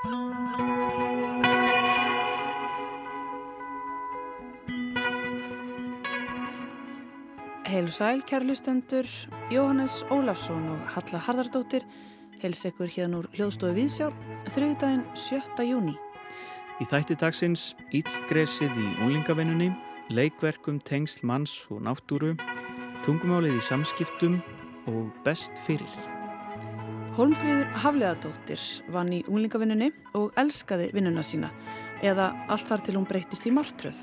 Heilu sæl, kærlustendur, Jóhannes Ólafsson og Halla Harðardóttir heils ekkur hérna úr hljóðstofu Víðsjár þriðdægin 7. júni. Í þætti dagsins Íllgresið í unlingavennunni, leikverkum tengsl manns og náttúru, tungumálið í samskiptum og best fyrir. Holmfríður Hafleðadóttir vann í unlingavennunni og elskaði vinnuna sína eða allt þar til hún breytist í martröð.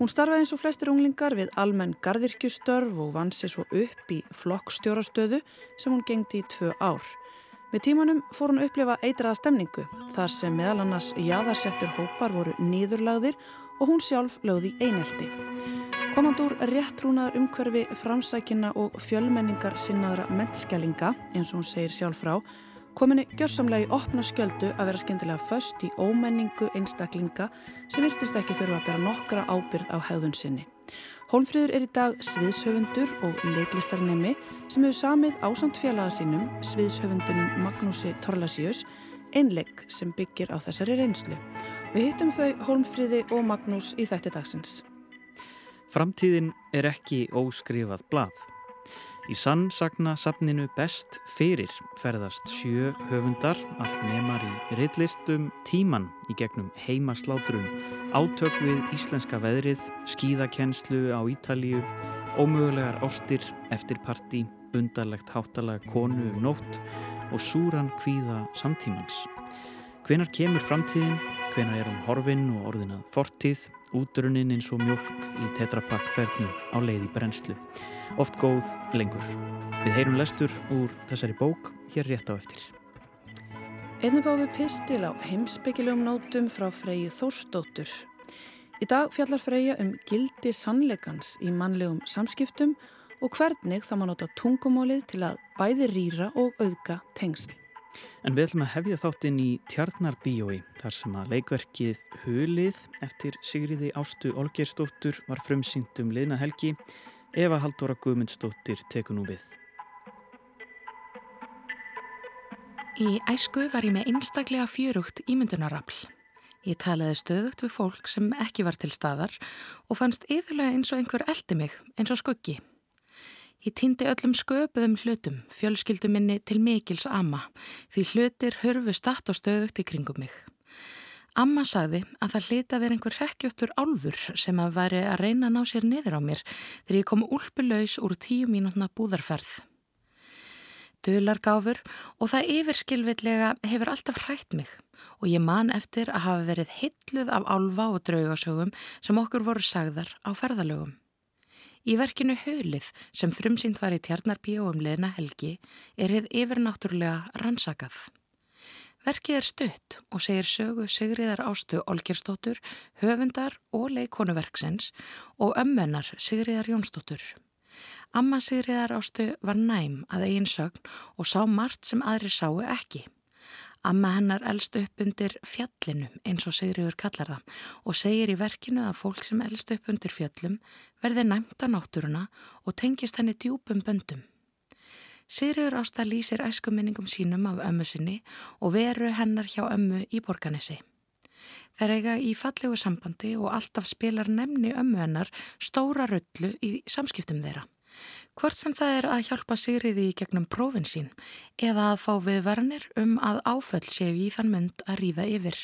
Hún starfaði eins og flestir unglingar við almenn gardirkjustörf og vann sér svo upp í flokkstjórastöðu sem hún gengdi í tvö ár. Með tímanum fór hún upplifa eitraða stemningu þar sem meðal annars jáðarsettur hópar voru nýðurlagðir og hún sjálf lögði einelti. Komandur réttrúnaður umhverfi framsækina og fjölmenningar sinnaðra mennskelinga, eins og hún segir sjálf frá, kominni gjörsamlega í opna skjöldu að vera skemmtilega föst í ómenningu einstaklinga sem virtust ekki þurfa að bera nokkra ábyrð á hefðun sinni. Hólmfríður er í dag sviðshöfundur og leiklistarnemi sem hefur samið ásand félaga sínum, sviðshöfundunum Magnúsi Torlasíus, einleik sem byggir á þessari reynslu. Við hittum þau Hólmfríði og Magnús í þætti dagsins. Framtíðin er ekki óskrifað blað. Í sannsagna safninu best fyrir ferðast sjö höfundar, allt nemar í rittlistum tíman í gegnum heimaslátrum, átök við íslenska veðrið, skíðakennslu á Ítalíu, ómögulegar ástir, eftirparti, undarlegt háttalega konu um nótt og súran kvíða samtímans. Hvenar kemur framtíðin, hvenar er hún horfinn og orðinað fortíð, útrunnin eins og mjölk í tetrapakkferðnu á leiði brennslu oft góð lengur. Við heyrum lestur úr þessari bók hér rétt á eftir. Einnig fáum við pistil á heimsbyggilegum nótum frá Freyju Þórsdóttur. Í dag fjallar Freyja um gildi sannleikans í mannlegum samskiptum og hvernig það má nota tungumálið til að bæði rýra og auðga tengsl. En við ætlum að hefja þáttinn í Tjarnarbíói þar sem að leikverkið Hulið eftir Sigriði Ástu Olgersdóttur var frumsýnt um liðna helgi Eva Haldóra Guðmundsdóttir teku nú við. Í æsku var ég með einstaklega fjörugt ímyndunarafl. Ég talaði stöðugt við fólk sem ekki var til staðar og fannst yfirlega eins og einhver eldi mig, eins og skuggi. Ég týndi öllum sköpuðum hlutum, fjölskyldum minni til mikils ama, því hlutir hörfu statt og stöðugt í kringum mig. Amma sagði að það hlita verið einhver rekkjóttur álfur sem að væri að reyna að ná sér niður á mér þegar ég kom úlpuleus úr tíu mínútna búðarferð. Dulargáfur og það yfirskilvillega hefur alltaf hrætt mig og ég man eftir að hafa verið hilluð af álfa og draugasögum sem okkur voru sagðar á ferðalögum. Í verkinu Hölið sem frumsýnd var í Tjarnarbíu um leðna helgi er hefð yfirnáttúrulega rannsakað. Verkið er stutt og segir sögu Sigriðar Ástu Olgerstóttur, höfundar og leikonuverksins og ömmennar Sigriðar Jónsdóttur. Amma Sigriðar Ástu var næm að eigin sögn og sá margt sem aðri sáu ekki. Amma hennar elst upp undir fjallinu eins og Sigriður kallar það og segir í verkinu að fólk sem elst upp undir fjallum verði næmt á náttúruna og tengist henni djúpum böndum. Sigriður Ásta lýsir æskuminningum sínum af ömmu sinni og veru hennar hjá ömmu í borganessi. Þær eiga í fallegu sambandi og alltaf spilar nefni ömmu hennar stóra rullu í samskiptum þeirra. Hvort sem það er að hjálpa Sigriði í gegnum prófin sín eða að fá viðvarnir um að áföll séu í þann mynd að ríða yfir.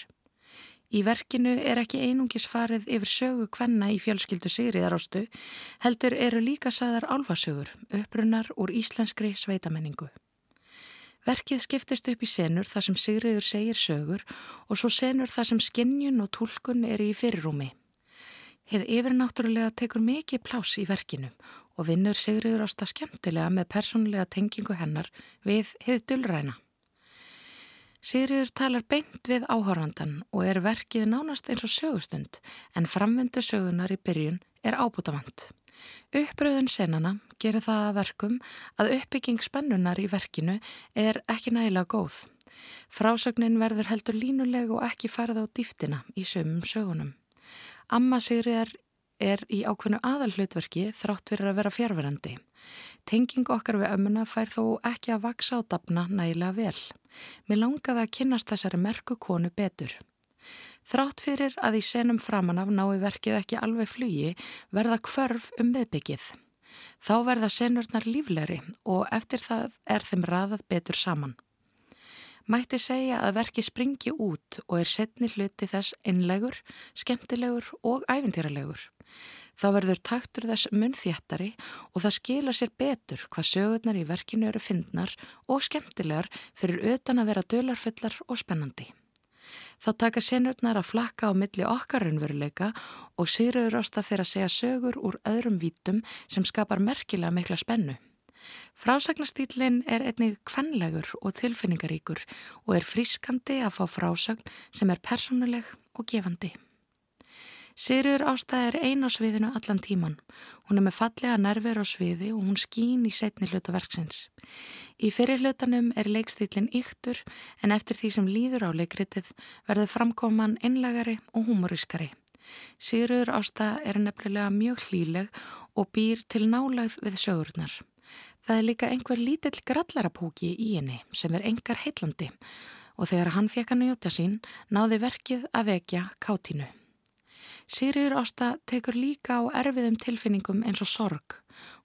Í verkinu er ekki einungis farið yfir sögu kvenna í fjölskyldu Sigriðarástu, heldur eru líka saðar álfasögur, upprunnar úr íslenskri sveitamenningu. Verkið skiptist upp í senur þar sem Sigriður segir sögur og svo senur þar sem skinnjun og tólkun eru í fyrirrúmi. Heið yfirnáttúrulega tekur mikið plás í verkinu og vinnur Sigriður ásta skemmtilega með persónulega tengingu hennar við heið dullræna. Sigriður talar beint við áhorfandan og er verkið nánast eins og sögustund en framvendu sögunar í byrjun er ábútafant. Uppröðun senana gerir það að verkum að uppbygging spennunar í verkinu er ekki nægilega góð. Frásögnin verður heldur línuleg og ekki farið á dýftina í sömum sögunum. Amma Sigriðar er í ákveðnu aðal hlutverki þrátt fyrir að vera fjárverandi. Tenging okkar við ömmuna fær þó ekki að vaksa á dapna nægilega vel. Mér langaði að kynast þessari merku konu betur. Þrátt fyrir að í senum framan af nái verkið ekki alveg flugi verða kvörf um meðbyggið. Þá verða senurnar líflegri og eftir það er þeim raðað betur saman. Mætti segja að verki springi út og er setni hluti þess einlegur, skemmtilegur og æfintýralegur. Þá verður taktur þess munþjættari og það skila sér betur hvað sögurnar í verkinu eru fyndnar og skemmtilegar fyrir utan að vera dölarfullar og spennandi. Þá taka senurnar að flakka á milli okkar raunveruleika og Sigurður ásta fyrir að segja sögur úr öðrum vítum sem skapar merkilega mikla spennu. Frásagnastýlinn er einnig kvenlegur og tilfinningaríkur og er frískandi að fá frásagn sem er personuleg og gefandi. Sigurður ástæð er ein á sviðinu allan tíman. Hún er með fallega nervir á sviði og hún skín í setni hluta verksins. Í fyrir hlutanum er leikstílinn yktur en eftir því sem líður á leikritið verður framkoman einlagari og humorískari. Sigurður ástæð er nefnilega mjög hlíleg og býr til nálegð við sögurnar. Það er líka einhver lítill grallarapúki í henni sem er engar heitlandi og þegar hann fekk hann að njóta sín náði verkið að vekja kátínu. Sigriður Ásta tekur líka á erfiðum tilfinningum eins og sorg.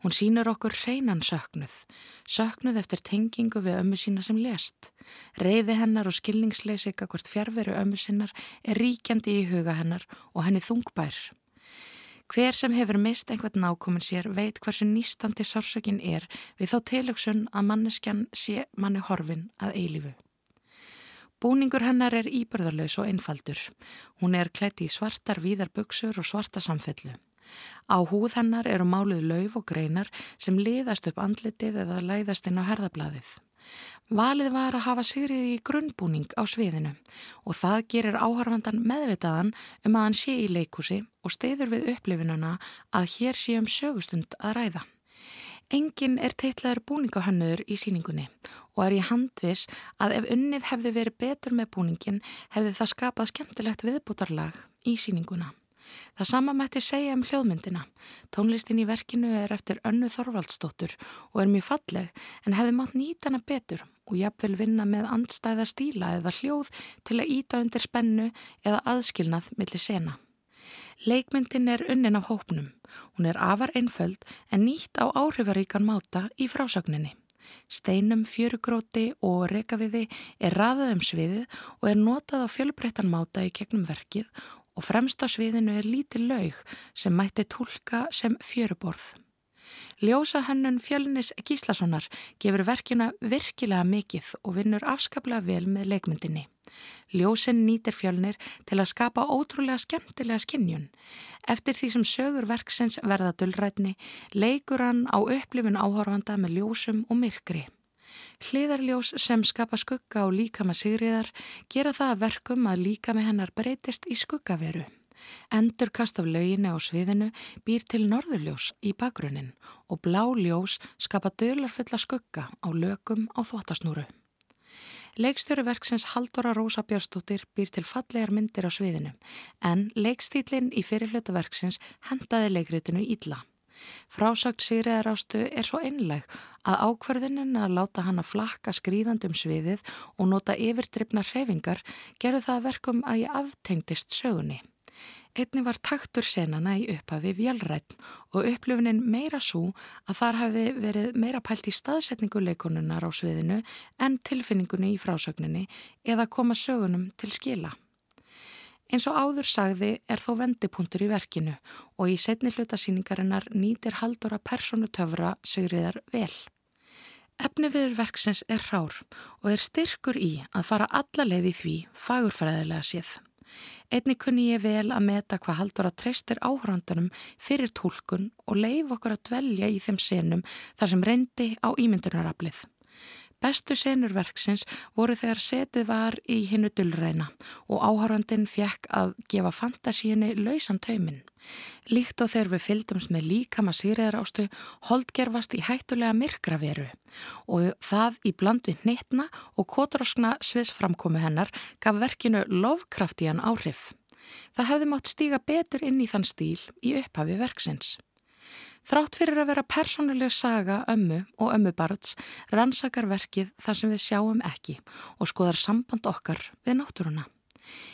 Hún sínur okkur hreinan söknuð. Söknuð eftir tengingu við ömmu sína sem lést. Reyði hennar og skilningsleisi ekkert fjárveru ömmu sinnar er ríkjandi í huga hennar og henni þungbær. Hver sem hefur mist einhvern nákomin sér veit hversu nýstandi sársökin er við þá tilöksun að manneskjan sé manni horfin að eilifu. Búningur hennar er íbörðarlaus og einfaldur. Hún er klætt í svartar víðarböksur og svarta samfellu. Á húð hennar eru máluð lauf og greinar sem liðast upp andlitið eða læðast inn á herðablaðið. Valið var að hafa Sigriði í grunnbúning á sviðinu og það gerir áharfandan meðvitaðan um að hann sé í leikúsi og steyður við upplifinuna að hér sé um sögustund að ræða. Engin er teitlaður búningahönnur í síningunni og er ég handvis að ef unnið hefði verið betur með búningin hefði það skapað skemmtilegt viðbútarlag í síninguna. Það sama mætti segja um hljóðmyndina. Tónlistin í verkinu er eftir önnu Þorvaldsdóttur og er mjög falleg en hefði mátt nýta hana betur og jafnvel vinna með andstæða stíla eða hljóð til að íta undir spennu eða aðskilnað millir sena. Leikmyndin er unnin af hópnum. Hún er afar einföld en nýtt á áhrifaríkan máta í frásagninni. Steinum, fjörugróti og rekaviði er raðað um sviðið og er notað á fjölbreyttan máta í kegnum verkið og fremst á sviðinu er lítið laug sem mætti tólka sem fjöruborð. Ljósahönnun Fjölnis Gíslassonar gefur verkina virkilega mikið og vinnur afskaplega vel með leikmyndinni. Ljósinn nýtir fjölnir til að skapa ótrúlega skemmtilega skinnjun. Eftir því sem sögur verksins verða dullrætni, leikur hann á upplifin áhorfanda með ljósum og myrkri. Hliðarljós sem skapa skugga og líkama sigriðar gera það að verkum að líkami hennar breytist í skuggaveru. Endurkast af lauginu á sviðinu býr til norðurljós í bakgrunnin og blá ljós skapa dölarfulla skugga á lögum á þvottasnúru. Leikstjóri verksins Haldóra Rósa Björnstóttir býr til fallegar myndir á sviðinu en leikstílinn í fyrirluta verksins hendaði leikritinu ílla. Frásagt Sigriðar ástu er svo einleg að ákverðinin að láta hann að flakka skrýðandum sviðið og nota yfirdryfna hrefingar gerðu það verkum að ég aftengtist sögunni. Einni var taktur senana í upphafi vjálrætt og upplifunin meira svo að þar hafi verið meira pælt í staðsetningu leikonunar á sviðinu en tilfinningunni í frásögninni eða koma sögunum til skila. Eins og áður sagði er þó vendipunktur í verkinu og í setni hlutasýningarinnar nýtir haldora personu töfra sigriðar vel. Efni viður verksins er rár og er styrkur í að fara alla leið í því fagurfræðilega séð. Einni kunni ég vel að meta hvað haldur að treystir áhrandunum fyrir tólkun og leif okkur að dvelja í þeim senum þar sem reyndi á ímyndunaraflið. Bestu senur verksins voru þegar setið var í hinnu dullræna og áhárandin fjekk að gefa fantasíunni lausan tauminn. Líkt og þegar við fylgdumst með líkama sýriðarástu holdgerfast í hættulega myrkraveru og það í bland við neittna og kótróskna sviðsframkomi hennar gaf verkinu lofkraftían áhrif. Það hefði mátt stíga betur inn í þann stíl í upphafi verksins. Þrátt fyrir að vera persónuleg saga ömmu og ömmubarts rannsakar verkið þar sem við sjáum ekki og skoðar samband okkar við náttúruna.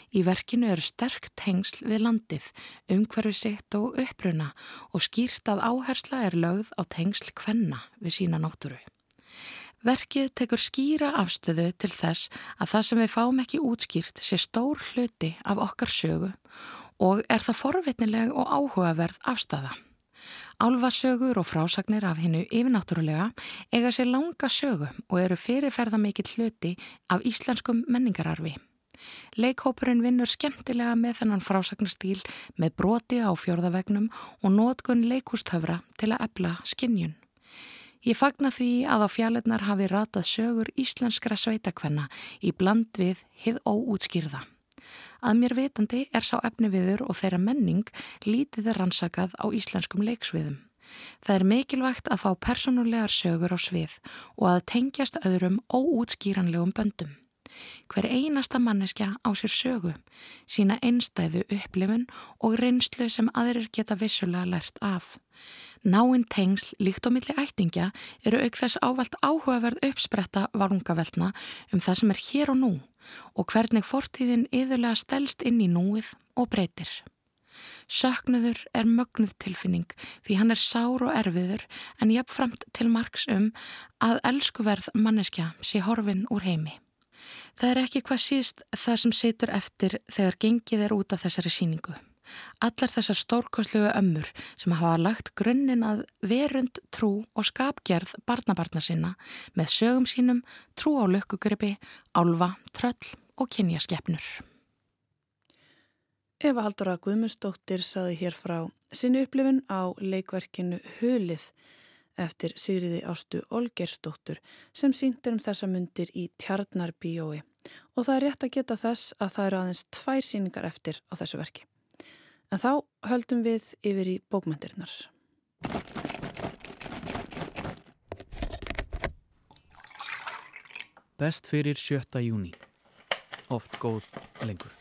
Í verkinu eru sterk tengsl við landið, umhverfi sitt og uppruna og skýrt að áhersla er lögð á tengsl kvenna við sína náttúru. Verkið tekur skýra afstöðu til þess að það sem við fáum ekki útskýrt sé stór hluti af okkar sögu og er það forvitnileg og áhugaverð afstæða. Álfasögur og frásagnir af hennu yfirnáttúrulega eiga sér langa sögu og eru fyrirferða mikill hluti af íslenskum menningararfi. Leikhópurinn vinnur skemmtilega með þennan frásagnarstýl með broti á fjörðavegnum og nótgun leikústöfra til að ebla skinnjun. Ég fagna því að á fjalletnar hafi ratað sögur íslenskra sveitakvenna í bland við hið óútskýrða. Að mér vitandi er sá efni viður og þeirra menning lítið er rannsakað á íslenskum leiksviðum. Það er mikilvægt að fá personulegar sögur á svið og að tengjast öðrum óútskýranlegum böndum. Hver einasta manneskja á sér sögu, sína einstæðu upplifun og reynslu sem aðrir geta vissulega lært af. Náinn tengsl líkt á milli ættingja eru auk þess ávalt áhugaverð uppspretta varungaveltna um það sem er hér og nú og hvernig fortíðin yðurlega stelst inn í núið og breytir. Söknuður er mögnuð tilfinning því hann er sár og erfiður en jafnframt til margs um að elskuverð manneskja sé horfin úr heimi. Það er ekki hvað síst það sem situr eftir þegar gengið er út af þessari síningu. Allar þessar stórkosluðu ömmur sem hafa lagt grunninn að verund, trú og skapgerð barnabarna sinna með sögum sínum, trú á lökkugripi, álfa, tröll og kynjaskeppnur. Eva Haldóra Guðmundsdóttir saði hér frá sinni upplifun á leikverkinu Hulið eftir Sigriði Ástu Olgersdóttur sem síndur um þessa myndir í Tjarnarbíói og það er rétt að geta þess að það eru aðeins tvær síningar eftir á þessu verki. En þá höldum við yfir í bókmyndirnar. Best fyrir 7. júni. Oft góð lengur.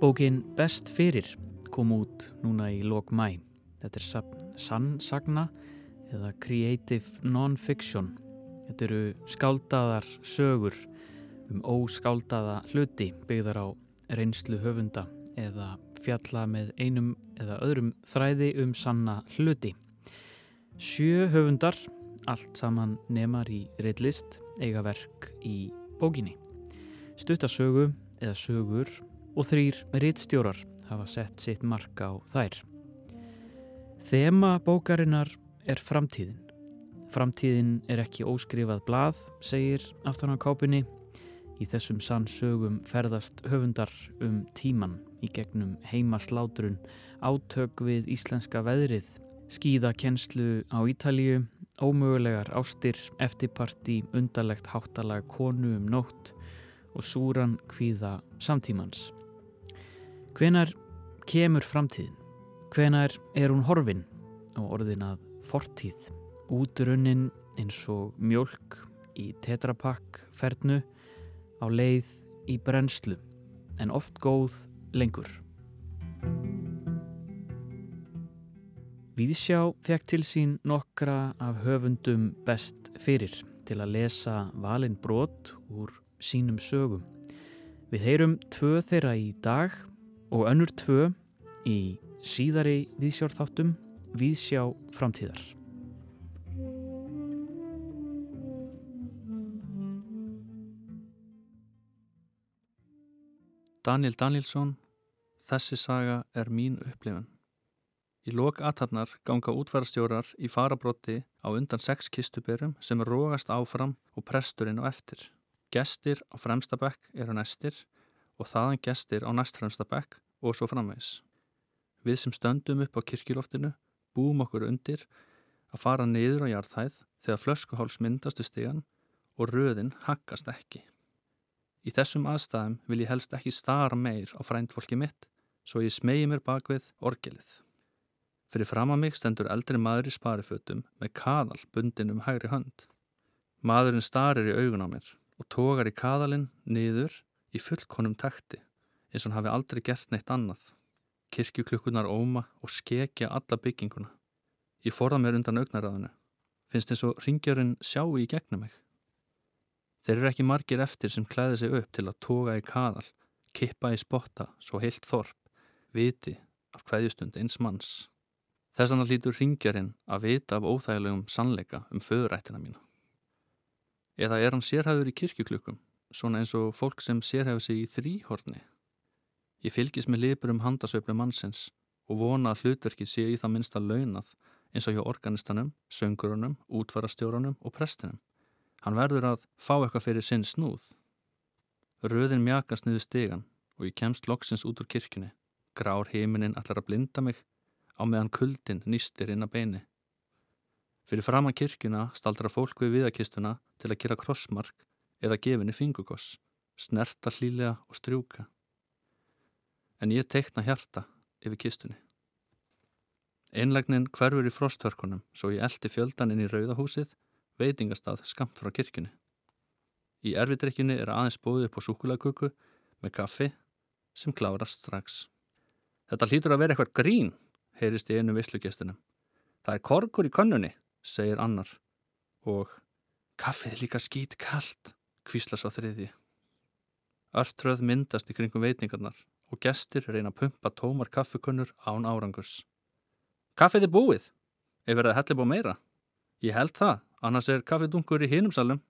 Bókin Best fyrir kom út núna í lok mæ. Þetta er sannsagna eða creative non-fiction. Þetta eru skáldaðar sögur um óskáldaða hluti byggðar á reynslu höfunda eða fjalla með einum eða öðrum þræði um sanna hluti. Sjö höfundar, allt saman nemar í reitlist, eiga verk í bókinni. Stuttasögu eða sögur og þrýr rittstjórar hafa sett sitt marka á þær. Þema bókarinnar er framtíðin. Framtíðin er ekki óskrifað blað, segir aftan á kápunni. Í þessum sannsögum ferðast höfundar um tíman í gegnum heimaslátrun, átök við íslenska veðrið, skíðakennslu á Ítalíu, ómögulegar ástir, eftirparti, undarlegt háttalag konu um nótt og súran kvíða samtímans. Hvenar kemur framtíðin? Hvenar er hún horfin og orðin að fortíð? Útrunnin eins og mjölk í tetrapakk fernu á leið í brennslu en oft góð lengur. Víðsjá fekk til sín nokkra af höfundum best fyrir til að lesa valin brot úr sínum sögum. Við heyrum tvö þeirra í dag og önnur tvö í síðari viðsjárþáttum Viðsjá framtíðar. Daniel Danielsson Þessi saga er mín upplifun. Í lok aðtapnar ganga útvarastjórar í farabrotti á undan sex kistuberum sem rógast áfram og presturinn á eftir. Gestir á fremsta bekk eru næstir og þaðan gestir á næstfremsta bekk og svo framvegs. Við sem stöndum upp á kirkiloftinu búum okkur undir að fara niður á jarðhæð þegar flöskuháls myndastu stegan og röðin hakkast ekki. Í þessum aðstæðum vil ég helst ekki stara meir á frændfólki mitt svo ég smegi mér bakvið orgelið. Fyrir fram að mig stendur eldri maður í sparifötum með kaðal bundin um hægri hönd. Maðurinn starir í augun á mér og tógar í kaðalinn niður í fullkonum takti eins og hann hafi aldrei gert neitt annað. Kirkjuklukkunar óma og skekja alla bygginguna. Ég forða mér undan augnaráðinu. Finnst eins og ringjarinn sjáu í gegnum mig. Þeir eru ekki margir eftir sem klæði sig upp til að toga í kaðal, kippa í spotta, svo heilt þorp, viti af hverjustund eins manns. Þessan að lítur ringjarinn að vita af óþægilegum sannleika um föðurættina mína. Eða er hann sérhæður í kirkjuklukkum, svona eins og fólk sem sérhæður sig í þrýhorni? Ég fylgis með lipur um handasveiflu mannsins og vona að hlutverkið sé í það minnsta launað eins og hjá organistanum, söngurunum, útvarastjórunum og prestinum. Hann verður að fá eitthvað fyrir sinn snúð. Röðin mjakast niður stegan og ég kemst loksins út úr kirkjunni. Grár heiminin allar að blinda mig á meðan kuldin nýstir inn að beini. Fyrir framann kirkjuna staldra fólk við viðakistuna til að gera krossmark eða gefinni fingugoss, snerta hlýlega og strjúka. En ég teikna hjarta yfir kistunni. Einlegnin hverfur í frosthörkunum svo ég eldi fjöldan inn í rauðahúsið, veitingastað skamt frá kirkjunni. Í erfidrykkjunni er aðeins bóðið upp á súkulagöku með kaffi sem klárast strax. Þetta hlýtur að vera eitthvað grín, heyrist í einu visslugestinum. Það er korkur í könnunni, segir annar. Og kaffið líka skít kallt, kvíslas á þriði. Örtröð myndast í kringum veitingarnar og gestir reyna að pumpa tómar kaffikunnur án árangurs. Kaffið er búið, ef verið að helli búið meira. Ég held það, annars er kaffidunkur í hinumsalum.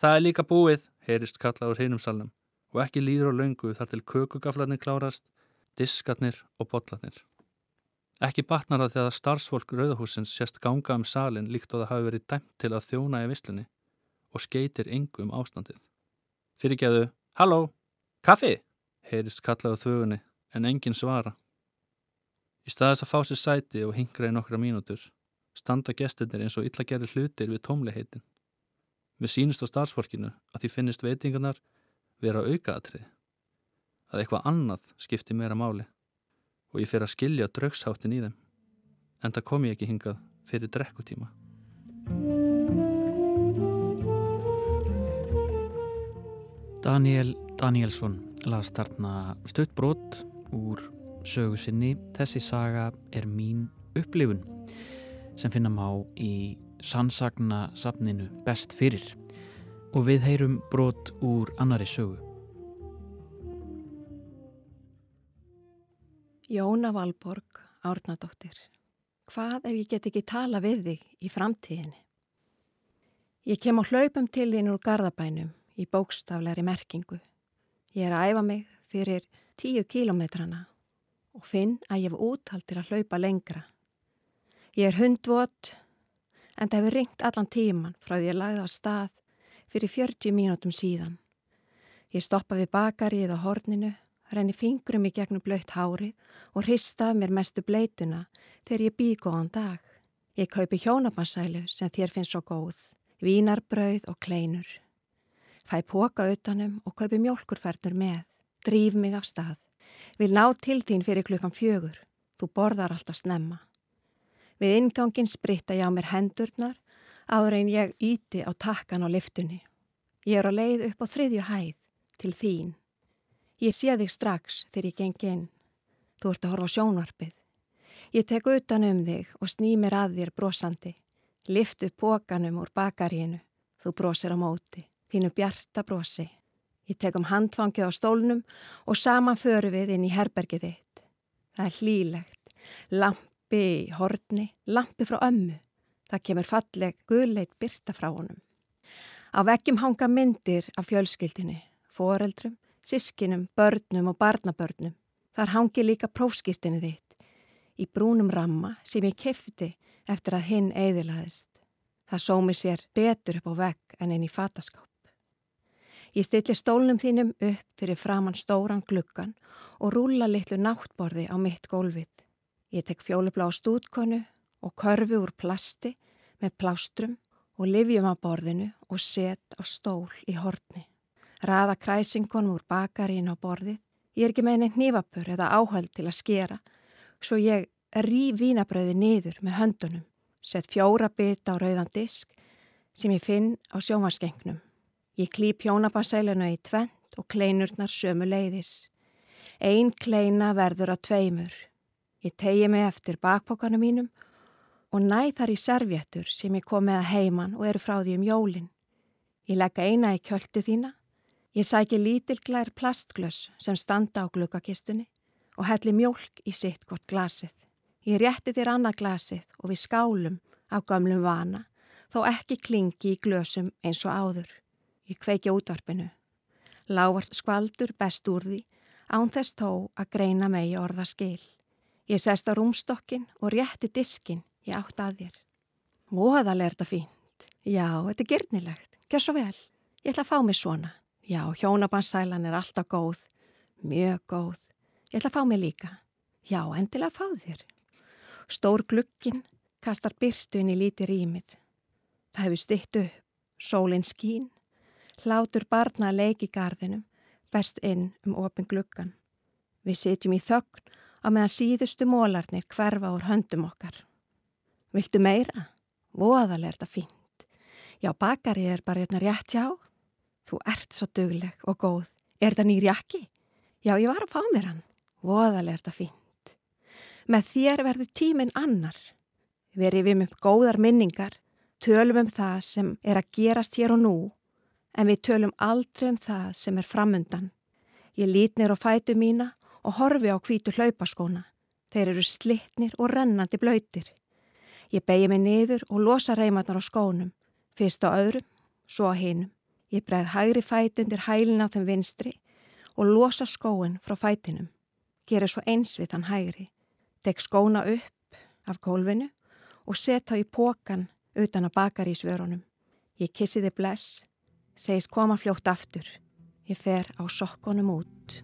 Það er líka búið, heyrist kallaður hinumsalum og ekki líður á laungu þar til kökugaflarnir klárast, diskarnir og botlarnir. Ekki batnar að þegar starfsfólk Rauðahúsins sérst ganga um salin líkt og það hafi verið dæmt til að þjóna í visslunni og skeitir engu um ástandið. Fyrirgeðu, halló, kaffi, heyrist kallaðu þögunni en engin svara. Í staðis að fá sér sæti og hingra í nokkra mínútur standa gestinir eins og illa gerir hlutir við tómliheitin. Við sínist á starfsfólkinu að því finnist veitingarnar vera aukaðatrið. Að eitthvað annað skipti meira máli og ég fer að skilja draugsháttin í þeim. En það kom ég ekki hingað fyrir drekkutíma. Daniel Danielsson las þarna stuttbrot úr sögu sinni. Þessi saga er mín upplifun sem finna má í sannsagna safninu Best fyrir og við heyrum brot úr annari sögu. Jóna Valborg, árnadóttir. Hvað ef ég get ekki tala við þig í framtíðinni? Ég kem á hlaupum til þín úr gardabænum í bókstafleiri merkingu. Ég er að æfa mig fyrir tíu kílometrana og finn að ég hef úthaldir að hlaupa lengra. Ég er hundvot en það hefur ringt allan tíman frá því að lagða á stað fyrir 40 mínútum síðan. Ég stoppa við bakarið á horninu, renni fingrum í gegnum blöytt hári og hrista af mér mestu bleituna þegar ég býð góðan dag. Ég kaupi hjónabansælu sem þér finnst svo góð, vínarbrauð og kleinur. Fæ póka utanum og kaupi mjölkurferður með, drýf mig af stað. Vil ná til þín fyrir klukkan fjögur, þú borðar alltaf snemma. Við ingangin spritta ég á mér hendurnar áður en ég íti á takkan á liftunni. Ég er á leið upp á þriðju hæð til þín. Ég sé þig strax þegar ég geng inn. Þú ert að horfa sjónvarpið. Ég tek utan um þig og sný mér að þér brosandi. Lift upp pókanum úr bakarínu. Þú brosir á móti. Þínu bjarta brosi. Ég tek um handfangið á stólnum og saman föru við inn í herbergið þitt. Það er hlýlegt. Lampi í horni, lampi frá ömmu. Það kemur falleg, guðleit byrta frá honum. Á vekkjum hanga myndir af fjölskyldinni, foreldrum, sískinum, börnum og barnabörnum. Þar hangi líka prófskýrtinni þitt í brúnum ramma sem ég kefti eftir að hinn eiðilaðist. Það sómi sér betur upp á vegg en einn í fataskáp. Ég stilli stólnum þínum upp fyrir framann stóran gluggan og rúla litlu náttborði á mitt gólfið. Ég tek fjólublá stúdkonu og körfi úr plasti með plástrum og livjum á borðinu og set á stól í hortni. Raða kræsingunum úr bakarín á borðið. Ég er ekki með einin hnífapur eða áhald til að skera svo ég rí vínabröði niður með höndunum, sett fjóra bit á rauðan disk sem ég finn á sjómarskengnum. Ég klýp hjónabansæluna í tvent og kleinurnar sömu leiðis. Einn kleina verður að tveimur. Ég tegi mig eftir bakpokkanum mínum og næð þar í servjettur sem ég kom með að heiman og eru frá því um jólinn. Ég legga eina í kjöldu þína. Ég sæki lítilglær plastglöss sem standa á glukkakistunni og helli mjólk í sitt gott glasið. Ég rétti þér annað glasið og við skálum á gamlum vana, þó ekki klingi í glösum eins og áður. Ég kveiki útvarpinu. Lágvart skvaldur best úr því, án þess tó að greina megi orða skil. Ég sest á rúmstokkin og rétti diskin ég átt að þér. Móðalega er þetta fínt. Já, þetta er gyrnilegt. Gjör svo vel. Ég ætla að fá mig svona. Já, hjónabansælan er alltaf góð. Mjög góð. Ég ætla að fá mig líka. Já, endilega fá þér. Stór glukkin kastar byrtu inn í líti rýmið. Það hefur stitt upp, sólinn skín, hlátur barna að leiki garðinum, best inn um opin glukkan. Við sitjum í þögn á meðan síðustu mólarnir hverfa úr höndum okkar. Viltu meira? Voðalega er þetta fínt. Já, bakari er bara hérna rétt já. Þú ert svo dugleg og góð. Er þetta nýr jakki? Já, ég var að fá mér hann. Voðalega er þetta fínt. Með þér verður tíminn annar. Verið við með góðar minningar, tölum um það sem er að gerast hér og nú, en við tölum aldrei um það sem er framundan. Ég lítnir á fætu mína og horfi á hvítu hlaupaskóna. Þeir eru slittnir og rennandi blöytir. Ég begi mig niður og losa reymatnar á skónum, fyrst á öðrum, svo á hinum. Ég breið hægri fætu undir hælin á þeim vinstri og losa skóin frá fætinum. Gerir svo eins við þann hægri. Tek skóna upp af kólfinu og set þá í pókan utan að bakar í svörunum. Ég kissi þið bless, segist koma fljótt aftur. Ég fer á sokkonum út.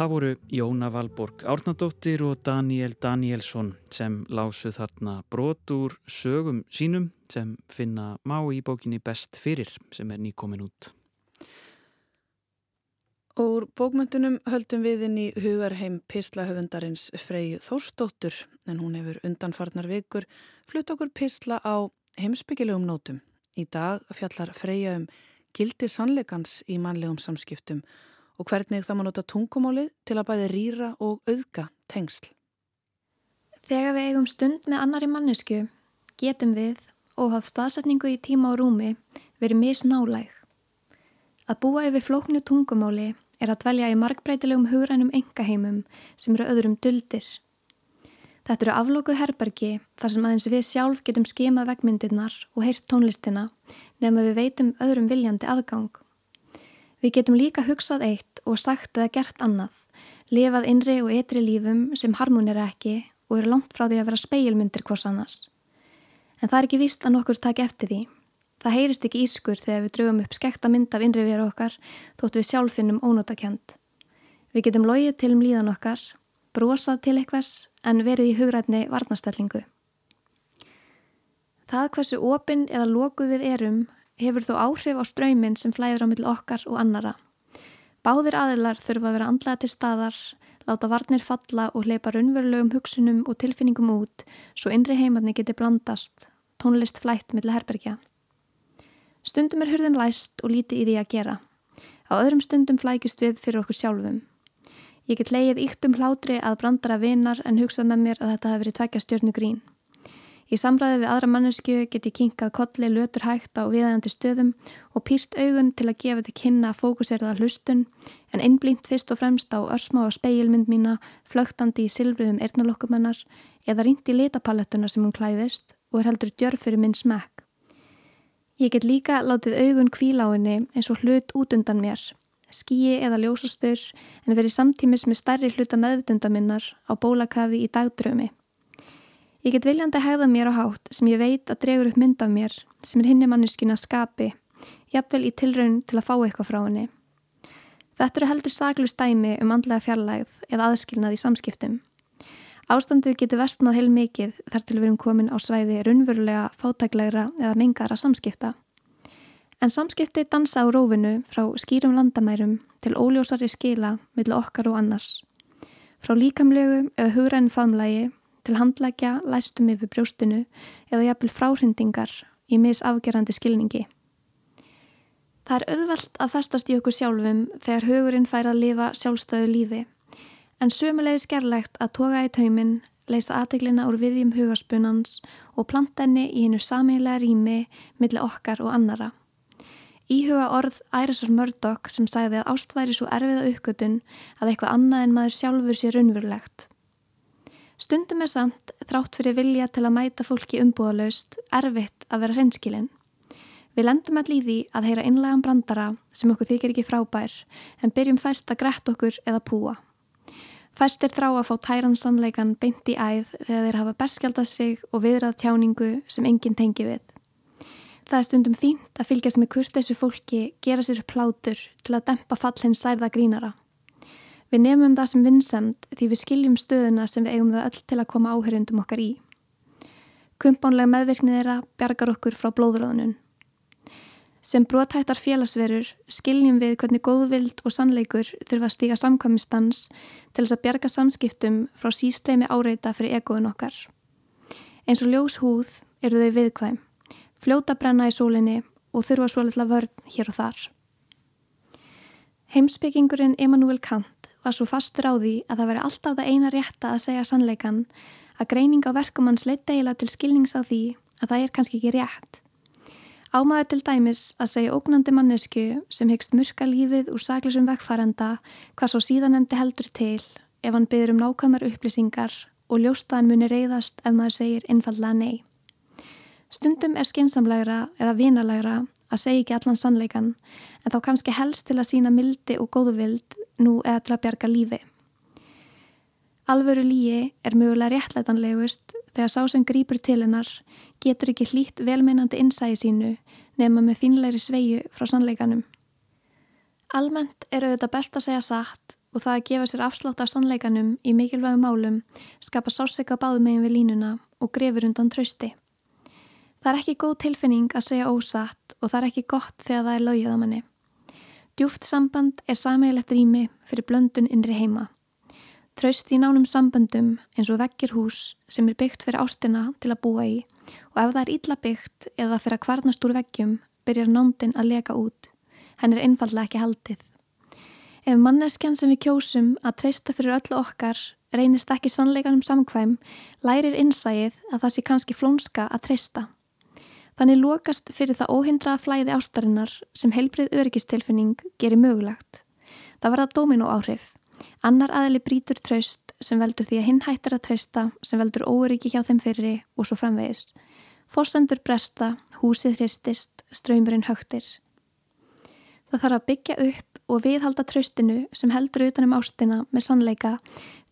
Það voru Jóna Valborg Árnadóttir og Daniel Danielsson sem lásu þarna brot úr sögum sínum sem finna má í bókinni Best fyrir sem er nýkomin út. Úr bókmyndunum höldum við inn í hugarheim pislahöfundarins Freyju Þórsdóttur en hún hefur undanfarnar vikur flutt okkur pisla á heimsbyggilegum nótum. Í dag fjallar Freyja um gildi sannleikans í mannlegum samskiptum og hvernig það má nota tungumálið til að bæði rýra og auðga tengsl. Þegar við eigum stund með annari mannesku getum við, óhað staðsetningu í tíma og rúmi, verið misnálæg. Að búa yfir flóknu tungumáli er að dvelja í markbreytilegum hugrænum engaheimum sem eru öðrum duldir. Þetta eru aflókuð herbergi þar sem aðeins við sjálf getum skemað vegmyndirnar og heyrt tónlistina nefnum við veitum öðrum viljandi aðgang. Við getum líka hugsað eitt og sagt eða gert annað, lifað innri og ytri lífum sem harmonera ekki og eru langt frá því að vera speilmyndir hvors annars. En það er ekki víst að nokkur taki eftir því. Það heyrist ekki ískur þegar við draugum upp skekta mynd af innri veru okkar þótt við sjálf finnum ónótakent. Við getum logið til um líðan okkar, brosað til eitthvers en verið í hugrætni varnastellingu. Það hversu opinn eða lokuð við erum hefur þó áhrif á ströymin sem flæður á mill okkar og annara. Báðir aðilar þurfa að vera andlega til staðar, láta varnir falla og hleypa raunverulegum hugsunum og tilfinningum út svo innri heimarni geti blandast, tónlist flætt mill herbergja. Stundum er hurðin læst og lítið í því að gera. Á öðrum stundum flækist við fyrir okkur sjálfum. Ég get leið íkt um hlátri að brandara vinar en hugsað með mér að þetta hefur verið tvækja stjórnu grín. Í samræði við aðra mannesku get ég kinkað kolli lötur hægt á viðægandi stöðum og pýrt augun til að gefa til kynna að fókuseraða hlustun en einblínt fyrst og fremst á örsmá og speilmynd mína flögtandi í silfruðum eirnalokkumennar eða rínt í litapalettuna sem hún klæðist og er heldur djörf fyrir minn smekk. Ég get líka látið augun henni eins og hlut út undan mér, skíi eða ljósastur en verið samtímis með stærri hluta meðvtundaminnar á bólakafi í dagdrömi. Ég get viljandi að hegða mér á hátt sem ég veit að dregur upp mynd af mér sem er hinni manneskina skapi, jafnvel í tilraun til að fá eitthvað frá henni. Þetta eru heldur saglust dæmi um andlega fjarlægð eða aðskilnað í samskiptum. Ástandið getur vestnað heil mikið þar til við erum komin á svæði runverulega, fátæklegra eða mengara samskipta. En samskipti dansa á rófinu frá skýrum landamærum til óljósari skila millir okkar og annars. Frá líkamlegu eða hugræn faðmlægi til handlækja, læstum yfir brjóstinu eða jafnvel fráhrindingar í misafgerandi skilningi. Það er auðvelt að festast í okkur sjálfum þegar hugurinn fær að lifa sjálfstæðu lífi, en sömulegis gerlegt að toga í tauminn, leysa aðteglina úr viðjum hugarspunans og planta henni í hennu samílega rými millir okkar og annara. Íhuga orð Ærisar Murdoch sem sagði að ástværi svo erfiða uppgötun að eitthvað annað en maður sjálfur sér unverulegt. Stundum er samt, þrátt fyrir vilja til að mæta fólki umbúðalaust, erfitt að vera hreinskilinn. Við lendum allir í því að heyra innlegan brandara sem okkur þykir ekki frábær en byrjum fæst að grett okkur eða púa. Fæst er þrá að fá tæran sannleikan beint í æð þegar þeir hafa berskjaldað sig og viðrað tjáningu sem enginn tengi við. Það er stundum fínt að fylgjast með kurtessu fólki gera sér plátur til að dempa fall hins særða grínara. Við nefnum það sem vinnsemd því við skiljum stöðuna sem við eigum það öll til að koma áhörjundum okkar í. Kumpánlega meðvirknið þeirra bergar okkur frá blóðröðunum. Sem brotættar félagsverur skiljum við hvernig góðvild og sannleikur þurfa að stíga samkvæmistans til þess að bjarga samskiptum frá sístreimi áreita fyrir egoðun okkar. Eins og ljós húð eru þau viðkvæm, fljóta brenna í sólinni og þurfa svo litla vörn hér og þar. Heimsbyggingurinn Emanuel Kant var svo fastur á því að það veri alltaf það eina rétta að segja sannleikan að greining á verkum hans leitt eiginlega til skilnings á því að það er kannski ekki rétt. Ámaður til dæmis að segja ógnandi mannesku sem hyggst murka lífið úr saklisum vegfæranda hvað svo síðan endi heldur til ef hann byrður um nákvæmar upplýsingar og ljóstaðan muni reyðast ef maður segir innfallega nei. Stundum er skinsamlegra eða vinalægra að segja ekki allan sannleikan en þá kannski helst til að sína mildi og góðvild nú eða til að bjarga lífi. Alvöru líi er mögulega réttlætanlegust þegar sá sem grýpur til hennar getur ekki hlýtt velmeinandi innsæði sínu nema með finleiri sveiju frá sannleikanum. Almennt er auðvitað best að segja satt og það að gefa sér afslátt af sannleikanum í mikilvægum málum skapa sásleika báðumegin við línuna og grefur undan trösti. Það er ekki góð tilfinning að segja ósatt og það er ekki gott þegar það er laugið á manni. Djúft samband er sameiglegt rými fyrir blöndun innri heima. Traust í nánum sambandum eins og vekkir hús sem er byggt fyrir ástina til að búa í og ef það er illa byggt eða fyrir að kvarnast úr vekkjum byrjar nándin að leka út. Henn er einfallega ekki haldið. Ef manneskjan sem við kjósum að treysta fyrir öllu okkar reynist ekki sannleikanum samkvæm, lærir innsæið að það sé kannski flónska að treysta. Þannig lokast fyrir það óhindraða flæði ástarinnar sem heilbrið öryggistilfinning gerir mögulegt. Það dómin og áhrif. Annar aðli brítur tröst sem veldur því að hinn hættir að treysta, sem veldur óryggi hjá þeim fyrri og svo framvegis. Fórsendur bresta, húsið hristist, ströymurinn högtir. Það þarf að byggja upp og viðhalda tröstinu sem heldur utanum ástina með sannleika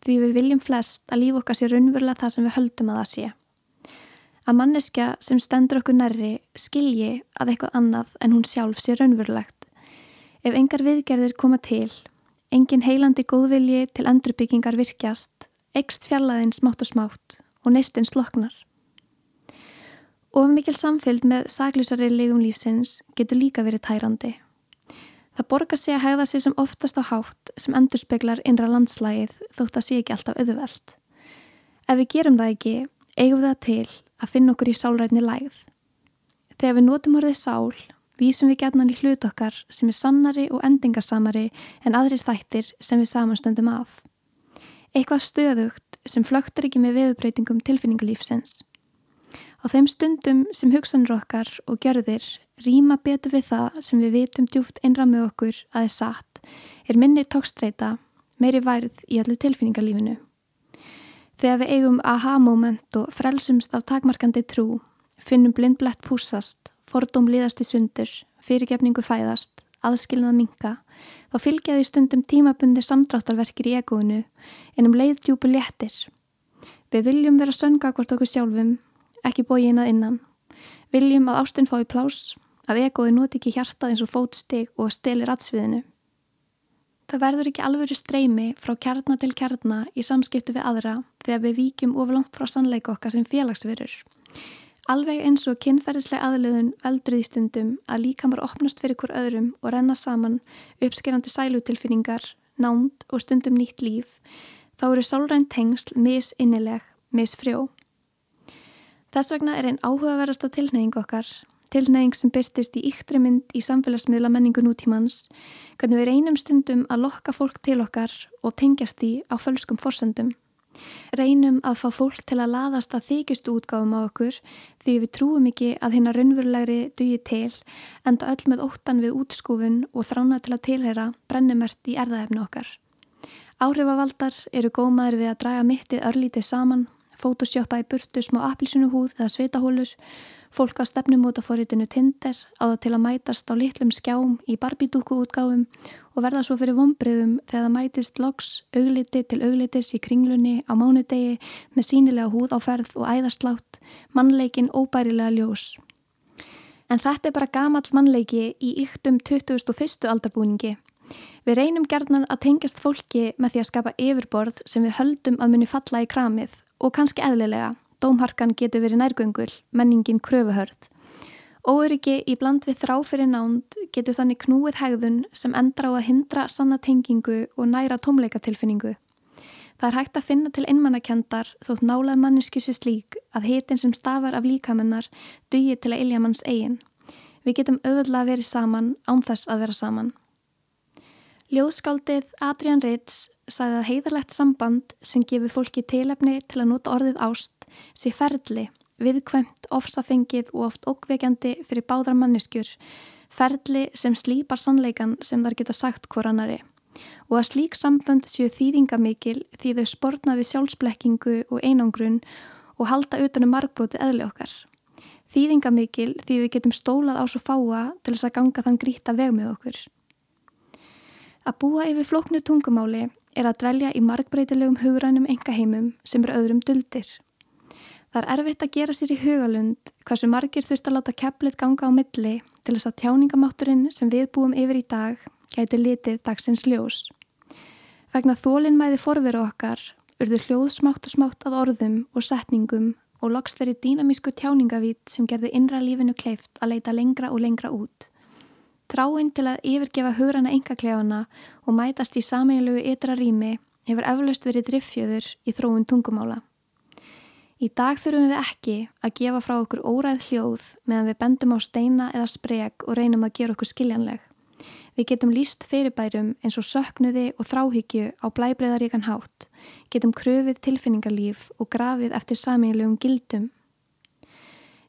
því við viljum flest að líf okkar sé raunverulega það sem við höldum að það sé. Að manneskja sem stendur okkur nærri skilji að eitthvað annað en hún sjálf sé raunverulegt. Ef engar viðgerðir koma til, engin heilandi góðvilji til endurbyggingar virkjast, ekst fjallaðinn smátt og smátt og neistinn sloknar. Of mikil samfylgd með saklusari legum lífsins getur líka verið tærandi. Það borgar sig að hegða sig sem oftast á hátt sem endurspeglar innra landslægið þótt að sé ekki alltaf auðveld. Ef við gerum það ekki, eigum það til að finna okkur í sálrætni lægð. Þegar við notum orðið sál, vísum við gætnan í hlut okkar sem er sannari og endingarsamari en aðrir þættir sem við samanstöndum af. Eitthvað stöðugt sem flögtur ekki með veðubreytingum tilfinningalífsins. Á þeim stundum sem hugsanur okkar og gjörðir rýma betur við það sem við vitum djúft einra með okkur að er satt, er minni tókstreita, meiri værið í öllu tilfinningalífinu. Þegar við eigum aha-moment og frelsumst af takmarkandi trú, finnum blindblett púsast, fordóm liðast í sundur, fyrirgefningu fæðast, aðskilnað minka, þá fylgja því stundum tímabundi samdráttarverkir í egóinu en um leiðdjúpu léttir. Við viljum vera sönga hvort okkur sjálfum, ekki bóið að innan. Viljum að ástun fái plás, að egói noti ekki hjartað eins og fótstig og stilir atsviðinu. Það verður ekki alvöru streymi frá kjarnar til kjarnar í samskiptu við aðra þegar við víkjum oflangt frá sannleika okkar sem félagsverur. Alveg eins og kynferðislega aðlöðun veldrið í stundum að líkamar opnast fyrir hver öðrum og renna saman uppskerandi sælutilfinningar, nánd og stundum nýtt líf, þá eru sálrænt tengsl misinnileg, misfrjó. Þess vegna er einn áhugaverðasta tilneying okkar tilneying sem byrtist í yktri mynd í samfélagsmiðla menningu nútímans, hvernig við reynum stundum að lokka fólk til okkar og tengjast því á fölskum forsendum. Reynum að fá fólk til að laðast að þykjustu útgáfum á okkur því við trúum ekki að hérna raunverulegri dugi til enda öll með óttan við útskúfun og þrána til að tilhera brennumert í erðaefni okkar. Áhrifavaldar eru gómaður við að draga mittið örlítið saman, fótosjópa í burtu smá appilsunuhúð eða svitahólur Fólk á stefnumótaforritinu Tinder á það til að mætast á litlum skjám í barbídúku útgáfum og verða svo fyrir vonbriðum þegar það mætist loks augliti til auglitis í kringlunni á mánudegi með sínilega húð á ferð og æðarslátt, mannleikin óbærilega ljós. En þetta er bara gamall mannleiki í yktum 2001. aldarbúningi. Við reynum gerðnan að tengjast fólki með því að skapa yfirborð sem við höldum að muni falla í kramið og kannski eðlilega Dómharkan getur verið nærgöngul, menningin kröfuhörð. Óöryggi í bland við þrá fyrir nánd getur þannig knúið hegðun sem endra á að hindra sanna tengingu og næra tómleikatilfinningu. Það er hægt að finna til einmannakendar þótt nálað mannesku sér slík að hitin sem stafar af líkamennar dugi til að ilja manns eigin. Við getum auðvitað verið saman án þess að vera saman. Ljóðskáldið Adrian Ritz sagði að heiðarlegt samband sem gefur fólki tilefni til að nota orðið ást sé ferli, viðkvæmt, ofsafengið og oft ókveikjandi fyrir báðar manneskjur, ferli sem slýpar sannleikan sem þar geta sagt hvorannari og að slík sambönd séu þýðingamikil því þau sportna við sjálfsblekkingu og einangrun og halda utanum margbróti eðli okkar. Þýðingamikil því við getum stólað á svo fáa til þess að ganga þann gríta veg með okkur. Að búa yfir flóknu tungumáli er að dvelja í margbreytilegum hugrænum engaheimum sem eru öðrum duldir. Það er erfitt að gera sér í hugalund hversu margir þurft að láta kepplið ganga á milli til þess að tjáningamátturinn sem við búum yfir í dag gæti litið dagsins ljós. Vegna þólinnmæði forveru okkar urður hljóð smátt og smátt að orðum og setningum og loksleiri dýnamísku tjáningavít sem gerði innra lífinu kleift að leita lengra og lengra út. Tráinn til að yfirgefa hugrana engaklefana og mætast í sameilugu ytra rými hefur eflaust verið driffjöður í þróun tungumála. Í dag þurfum við ekki að gefa frá okkur óræð hljóð meðan við bendum á steina eða spreg og reynum að gera okkur skiljanleg. Við getum líst fyrirbærum eins og söknuði og þráhyggju á blæbreiðaríkan hátt, getum kröfið tilfinningarlíf og grafið eftir sameilegum gildum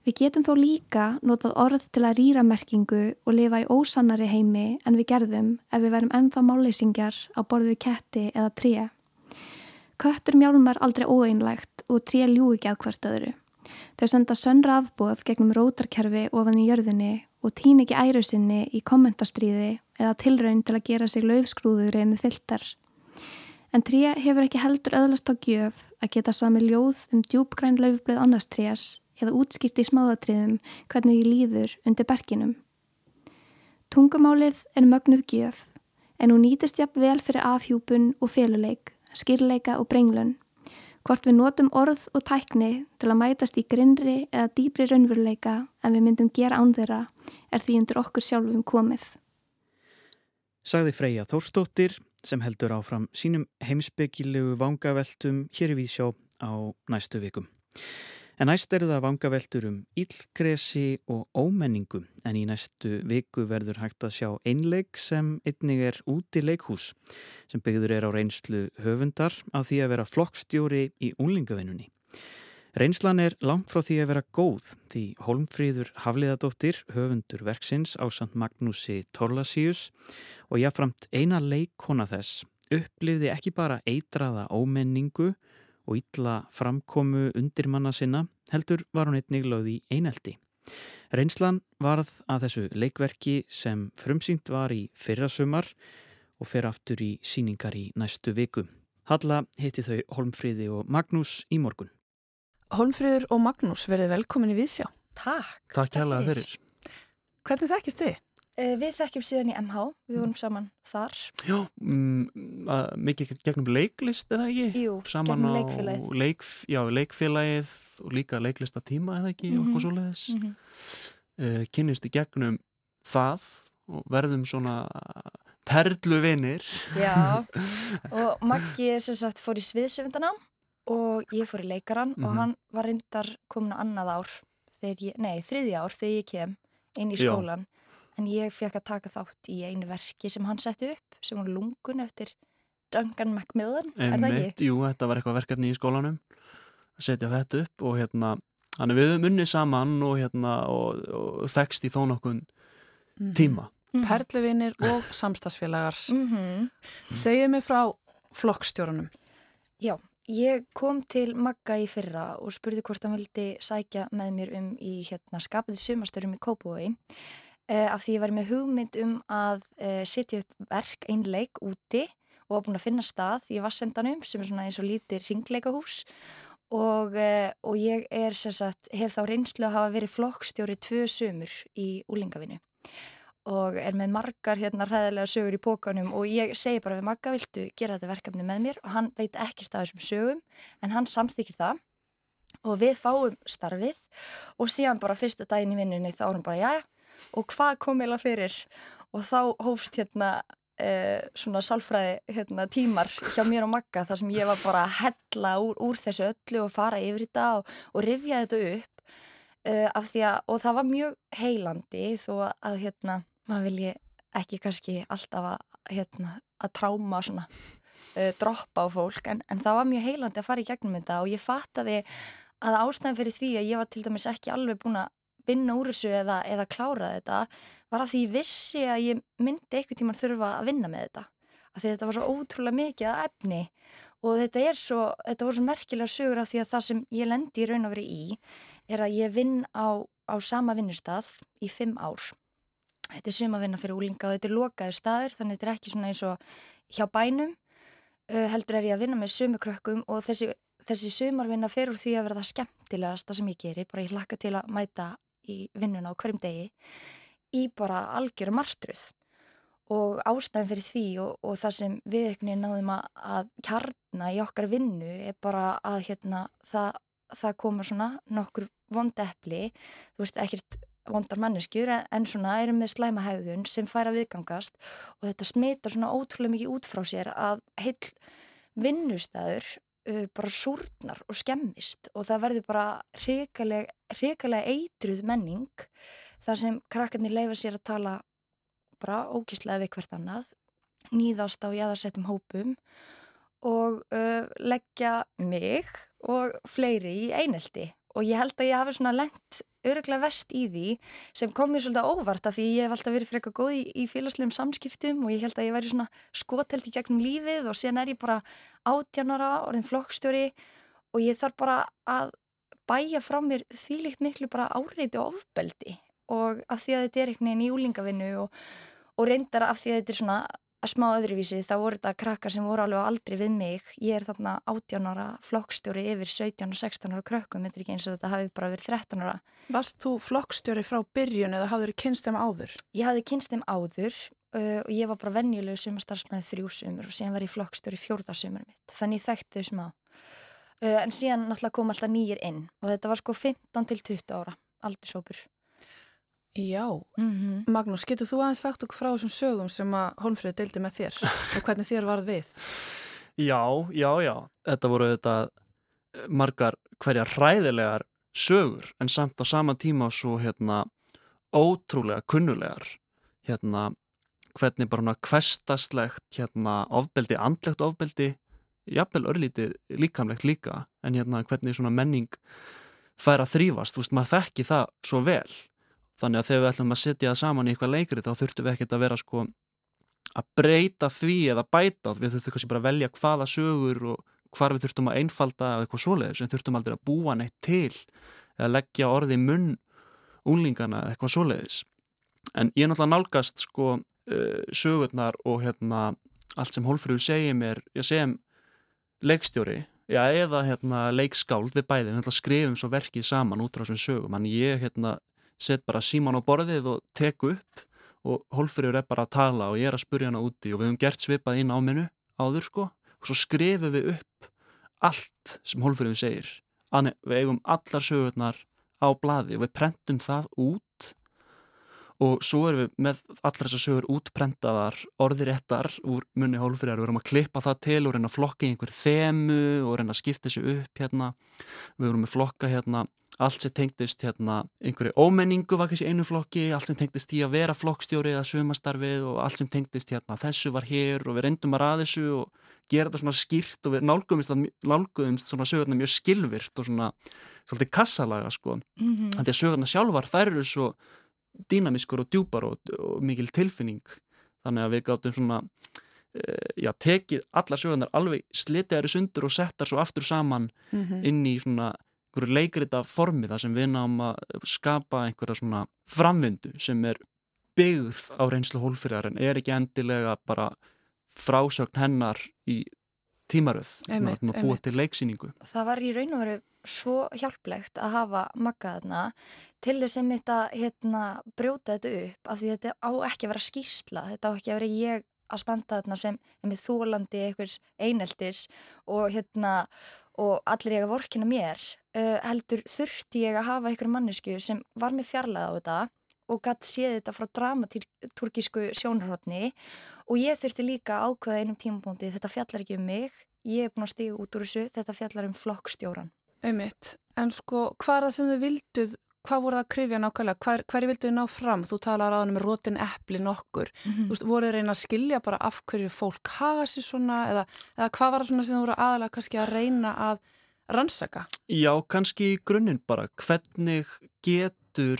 Við getum þó líka notað orð til að rýra merkingu og lifa í ósannari heimi en við gerðum ef við verum ennþá máleysingjar á borðu ketti eða tré. Köttur mjálmar aldrei óeinlegt og tré ljú ekki að hvert öðru. Þau senda sönnra afbóð gegnum rótarkerfi ofan í jörðinni og týn ekki æru sinni í kommentastríði eða tilraun til að gera sig löfskrúðuri með fylltar. En tríja hefur ekki heldur öðlast á gjöf að geta sami ljóð um djúbgræn löfbröð annars trías eða útskýrt í smáðatriðum hvernig því líður undir berginum. Tungumálið er mögnuð gjöf en hún nýtist jafn vel fyrir afhjúpun og féluleik, skýrleika og brenglun hvort við notum orð og tækni til að mætast í grinnri eða dýbri raunveruleika en við myndum gera án þeirra er því undir okkur sjálfum komið. Sagði Freyja Þórstóttir sem heldur áfram sínum heimsbyggilegu vangaveltum hér í Vísjó á næstu vikum. En næst er það vangaveltur um íllgresi og ómenningu en í næstu viku verður hægt að sjá einleik sem einnig er úti leikhús sem byggður er á reynslu höfundar á því að vera flokkstjóri í úlingavinnunni. Reynslan er langt frá því að vera góð því Holmfríður Hafliðadóttir, höfundur verksins á Sant Magnúsi Torlasíus og jáframt eina leikona þess upplifði ekki bara eitraða ómenningu og ítla framkomu undir manna sinna heldur var hún einnig lögð í einelti. Reynslan varð að þessu leikverki sem frumsýnt var í fyrrasumar og fer aftur í síningar í næstu viku. Halla heiti þau Holmfríði og Magnús í morgun. Holmfríður og Magnús verið velkomin í Vísjá. Takk. Takk kærlega fyrir. Hvernig þekkist þið? Uh, við þekkjum síðan í MH, við vorum saman þar. Já, mm, mikið gegnum leiklist eða ekki? Jú, saman gegnum leikfélagið. Leik, já, leikfélagið og líka leiklista tíma eða ekki, mm -hmm. okkur svo leiðis. Mm -hmm. uh, Kynnist í gegnum það og verðum svona perluvinir. Já, og Maggi er sem sagt fór í sviðsefindana og ég fór í leikaran -hmm. og mhm. hann var reyndar komin á annað ár, ég, nei, þriði ár þegar ég kem inn í skólan. Já en ég fekk að taka þátt í einu verki sem hann setti upp sem var lungun eftir Duncan Macmillan, er það ekki? Jú, þetta var eitthvað verkefni í skólanum að setja þetta upp og hérna hann er við um unni saman og hérna og, og þekst í þó nokkun mm. tíma. Mm. Perluvinir og samstagsfélagar mm -hmm. Segið mig frá flokkstjórunum Já, ég kom til Magga í fyrra og spurði hvort hann vildi sækja með mér um í hérna skapið sumastörum í uh, af því ég var með hugmynd um að uh, setja upp verk einleik úti og var búin að finna stað í Vassendanum sem er svona eins og lítir ringleikahús og, uh, og ég er sem sagt, hef þá reynslu að hafa verið flokkstjóri tvö sömur í úlingavinu og er með margar hérna ræðilega sögur í pókanum og ég segi bara við Magga viltu gera þetta verkefni með mér? Og hann veit ekkert af þessum sögum en hann samþykir það. Og við fáum starfið og síðan bara fyrsta daginn í vinnunni þá erum bara já og hvað kom eða fyrir? Og þá hófst hérna eh, svona sálfræði hérna, tímar hjá mér og Magga þar sem ég var bara að hella úr, úr þessu öllu og fara yfir þetta og, og rifja þetta upp eh, af því að, og það var mjög heilandi þó að hérna, maður vilji ekki kannski alltaf að, hérna, að tráma svona uh, droppa á fólk en, en það var mjög heilandi að fara í gegnum þetta og ég fattaði að ástæðan fyrir því að ég var til dæmis ekki alveg búin að vinna úr þessu eða, eða klára þetta var að því ég vissi að ég myndi eitthvað tíman þurfa að vinna með þetta. Af því þetta var svo ótrúlega mikið að efni og þetta er svo, þetta voru svo merkilega sögur af því að það sem ég lendi í raun og veri í er að ég vinn á, á sama vinnustad í fimm ár. Þetta er suma að vinna fyrir úlinga og þetta er lokaður staður þannig þetta er ekki svona eins og hjá bænum uh, heldur er ég að vinna með sumikrökkum og þessi, þessi sumarvinna fer úr því að verða skemmtilegast það sem ég gerir, bara ég hlakka til að mæta í vinnuna á hverjum degi í bara algjöru martruð og ástæðin fyrir því og, og það sem við eitthvað náðum að, að kjarna í okkar vinnu er bara að hérna, það, það koma svona nokkur vondepli, þú veist ekkert vondar manneskjur en svona erum með slæma hegðun sem fær að viðgangast og þetta smitar svona ótrúlega mikið út frá sér að heil vinnustæður uh, bara súrnar og skemmist og það verður bara hrikalega eitruð menning þar sem krakkarnir leifa sér að tala bara ógíslega við hvert annað nýðast á jæðarsettum hópum og uh, leggja mig og fleiri í einelti. Og ég held að ég hafi svona lengt öruglega vest í því sem kom mér svolítið óvart af því ég hef alltaf verið frekar góð í, í félagslegum samskiptum og ég held að ég væri svona skotelt í gegnum lífið og síðan er ég bara átjanara, orðin flokkstjóri og ég þarf bara að bæja frá mér því líkt miklu bara áreiti og ofbeldi og af því að þetta er einhvern veginn í úlingavinnu og, og reyndar af því að þetta er svona að smá öðruvísi þá voru þetta krakkar sem voru alveg aldrei við mig. Ég er þarna 18 ára flokkstjóri yfir 17 og 16 ára krökkum þetta er ekki eins og þetta hafi bara verið 13 ára Varst þú flokkstjóri frá byrjun eða hafður þið kynst þeim áður? Ég hafði kynst þeim áður uh, og ég var bara vennjulegu sumastarfsmæði þrjú sumur og síðan var ég flokkstjóri fjórðarsumur mitt þannig ég þekkti þau smá uh, en síðan náttúrulega kom alltaf nýjir inn og þetta var sko 15 til 20 ára aldursópur Já, mm -hmm. Magnús, getur þú aðeins sagt okkur frá þessum sögum sem að Holmfrið deildi með þér og hvernig þér varð við? Já, já, já, þetta voru þetta margar hverja hræðilegar sögur en samt á sama tíma svo hérna ótrúlega kunnulegar hérna hvernig bara húnna kvestastlegt hérna ofbeldi, andlegt ofbeldi jafnvel örlítið líkamlegt líka en hérna hvernig svona menning fær að þrýfast, þú veist, maður þekki það svo vel. Þannig að þegar við ætlum að setja það saman í eitthvað leikri þá þurftum við ekkert að vera sko að breyta því eða bæta við þurftum kannski bara að velja hvaða sögur og hvar við þurftum að einfalda eitthvað svoleiðis, við þurftum aldrei að búa neitt til eða leggja orði munn úlingana eitthvað svoleiðis. En ég er náttúrulega nálgast sko uh, sögurnar og hérna allt sem Hólfrúður segir mér ég segja leikstjóri já, eða hérna leikskáld við bæði. Við skrifum svo verkið saman út á þessum sögum. En ég hérna set bara síman á borðið og tek upp og Hólfrúður er bara að tala og ég er að spurja hana úti og við hefum gert svipað inn á minu áður sko. Og svo skrifum við upp allt sem Hólfrúður segir. Þannig við eigum allar sögurnar á bladi og við prentum það út. Og svo erum við með allar þessar sögur útprentaðar orðiréttar úr munni hólfriðar, við erum að klippa það til og reyna að flokka í einhver þemu og reyna að skipta þessu upp hérna. Við erum að flokka hérna allt sem tengdist hérna einhverju ómenningu var kannski einu flokki, allt sem tengdist í að vera flokkstjóri eða sumastarfið og allt sem tengdist hérna þessu var hér og við reyndum að ræða þessu og gera þetta svona skýrt og við nálgumist, nálgumist svona sögurna mjög skilvirt og svona svolítið kassalaga sko mm -hmm. þannig að sögurna sjálfar þær eru svo dýnamískur og djúpar og, og mikil tilfinning þannig að við gáttum svona uh, já, tekið alla sögurnar alveg slitiðari sundur og settar svo aftur saman mm -hmm. inn í svona einhverju leikrita formi þar sem við náum að skapa einhverja svona framvindu sem er byggð á reynslu hólfyrjar en er ekki endilega bara frásögn hennar í tímaröð að búa til leiksýningu. Það var í raun og veru svo hjálplegt að hafa maggaðna til þess að þetta hérna, brjóta þetta upp af því þetta á ekki að vera skýrsla þetta á ekki að vera ég að standa þarna sem með þólandi einhvers eineltis og hérna og allir ég að vorkina mér uh, heldur þurfti ég að hafa einhverju mannesku sem var með fjarlæða á þetta og gætt séð þetta frá dramaturgísku sjónarhóttni og ég þurfti líka ákveða einum tímabóndi þetta fjallar ekki um mig, ég er búin að stíga út úr þessu, þetta fjallar um flokkstjóran Einmitt, en sko hvað er það sem þið vilduð, hvað voru það að krifja nákvæmlega, Hver, hverju vilduð þið ná fram? Þú talar á hann um rótin eppli nokkur. Mm -hmm. þú veist, voruð þið reyna að skilja bara af hverju fólk haga sér svona eða, eða hvað var það svona sem þú voru aðalega kannski að reyna að rannsaka? Já, kannski í grunninn bara. Hvernig getur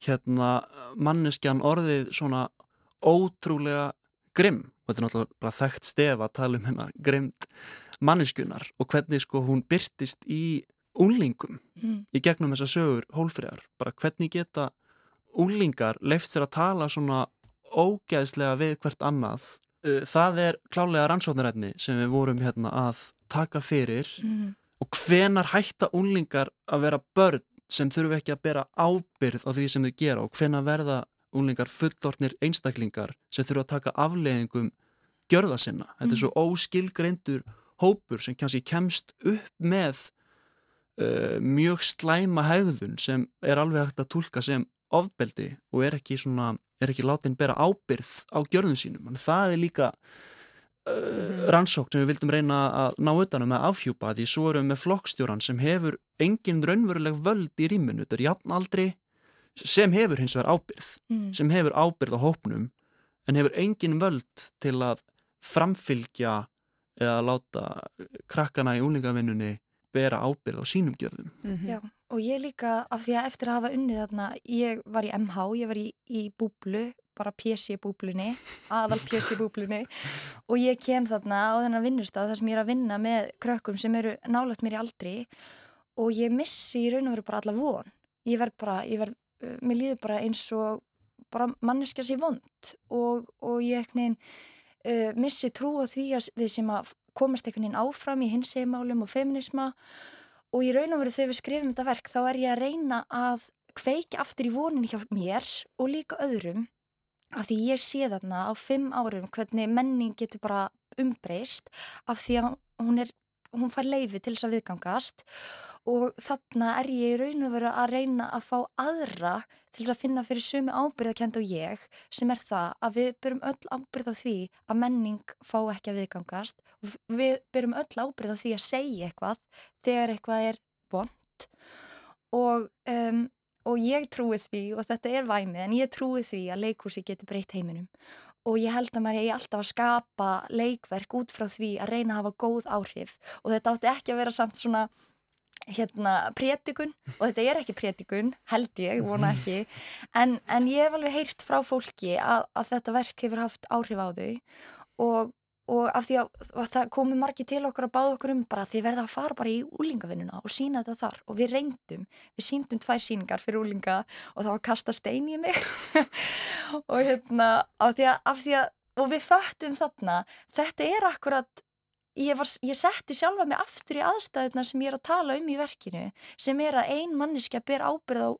hérna manneskjan orðið svona ótrúlega grimm. Og þetta er náttúrulega bara þekkt stef að tala um hérna grimmt manneskunar og hvernig sko hún byrtist í úlingum mm. í gegnum þessa sögur hólfriðar bara hvernig geta úlingar leift sér að tala svona ógæðslega við hvert annað? Uh, það er klálega rannsóknarætni sem við vorum hérna að taka fyrir. Mm. og hvenar hætta úlingar að vera börn sem þurfu ekki að bera ábyrð á því sem þau gera? Og hvenar verða úlingar fullortnir einstaklingar sem þurfu að taka afleggingum gjörða sinna. Þetta er mm. svo óskilgreindur hópur sem kannski kemst upp með uh, mjög slæma hægðun sem er alveg hægt að tólka sem ofbeldi og er ekki, svona, er ekki látin bera ábyrð á gjörðun sínum. Þannig það er líka uh, rannsókn sem við vildum reyna að ná utanum að afhjúpa því svo erum við með flokkstjóran sem hefur engin raunveruleg völd í rýmunu. Þetta er jafnaldri sem hefur hins vegar ábyrð, mm. sem hefur ábyrð á hópnum en hefur engin völd til að framfylgja eða láta krakkana í úlingavinnunni bera ábyrð á sínum gjörðum. Mm -hmm. Já, og ég líka af því að eftir að hafa unnið þarna, ég var í MH, ég var í, í búblu, bara pjessi búblunni, aðal pjessi búblunni og ég kem þarna á þennan vinnustaf þar sem ég er að vinna með krökkum sem eru nálagt mér í aldri og ég missi í raun og veru bara alla von ég verð bara, ég verð, mér líður bara eins og bara manneskja sér vond og, og ég ekkert uh, missi trú á því að við sem að komast einhvern veginn áfram í hinsegjumálum og feminisma og í raun og veru þegar við skrifum þetta verk þá er ég að reyna að kveiki aftur í vonin hjá mér og líka öðrum af því ég sé þarna á fimm árum hvernig menning getur bara umbreyst af því að hún er hún fær leifi til þess að viðgangast. og þarna er ég í raun og veru að reyna að fá aðra til þess að finna fyrir sumi ábyrðakend og ég sem er það að við byrjum öll ábyrð á því að menning fá ekki að viðgangast. Og við byrjum öll ábyrð á því að segja eitthvað þegar eitthvað er vond og, um, og ég trúi því og þetta er væmið en ég trúi því að leikhúsi getur breytt heiminum. Og ég held að maður eigi alltaf að skapa leikverk út frá því að reyna að hafa góð áhrif. Og þetta átti ekki að vera samt svona hérna prétikun og þetta er ekki prétikun held ég, vona ekki en, en ég hef alveg heyrt frá fólki að, að þetta verk hefur haft áhrif á þau og og af því að, að það komi margi til okkur að báða okkur um bara þið verða að fara bara í úlingavinnuna og sína þetta þar. Og við reyndum, við síndum tvær síningar fyrir úlinga og það var að kasta stein í mig. Og hérna af því, að, af því að og við föttum þarna, þetta er akkurat ég, var, ég setti sjálfa mig aftur í aðstæðuna sem ég er að tala um í verkinu sem er að ein manniski að bera ábyrð á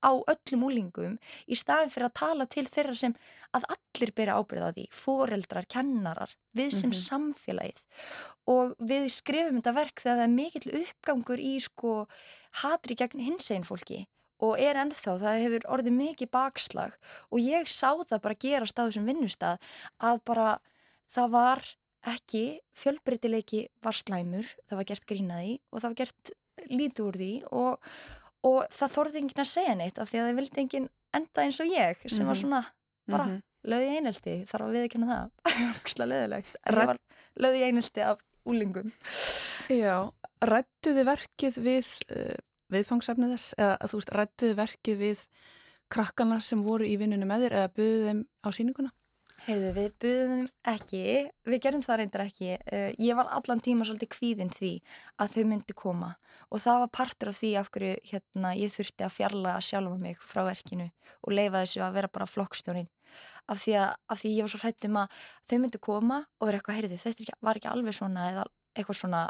á öllum úlingum í staðin fyrir að tala til þeirra sem að allir byrja ábyrða því, foreldrar, kennarar, við sem mm -hmm. samfélagið og við skrifum þetta verk þegar það er mikill uppgangur í sko hatri gegn hins einn fólki og er ennþá, það hefur orðið mikið bakslag og ég sá það bara gera staðu sem vinnustad að bara það var ekki, fjölbreytileiki var slæmur, það var gert grínaði og það var gert lítið úr því og og það þorði enginn að segja neitt af því að það vildi enginn enda eins og ég sem var mhm. svona bara mm -hmm. löði einelti, þarf að viðkynna það leðilegt, en það var löði einelti af úlingum Já, rættuði verkið við uh, viðfangsefnið þess eða þú veist, rættuði verkið við krakkana sem voru í vinnunum með þér eða buðið þeim á síninguna? Heyrðu, við buðum ekki, við gerum það reyndar ekki. Uh, ég var allan tíma svolítið kvíðinn því að þau myndi koma og það var partur af því af hverju hérna, ég þurfti að fjarla sjálf um mig frá verkinu og leifa þessu að vera bara flokkstjórin. Af því að, af því ég var svo hrætt um að þau myndi koma og vera eitthvað, heyrðu, þetta ekki, var ekki alveg svona eða eitthvað svona,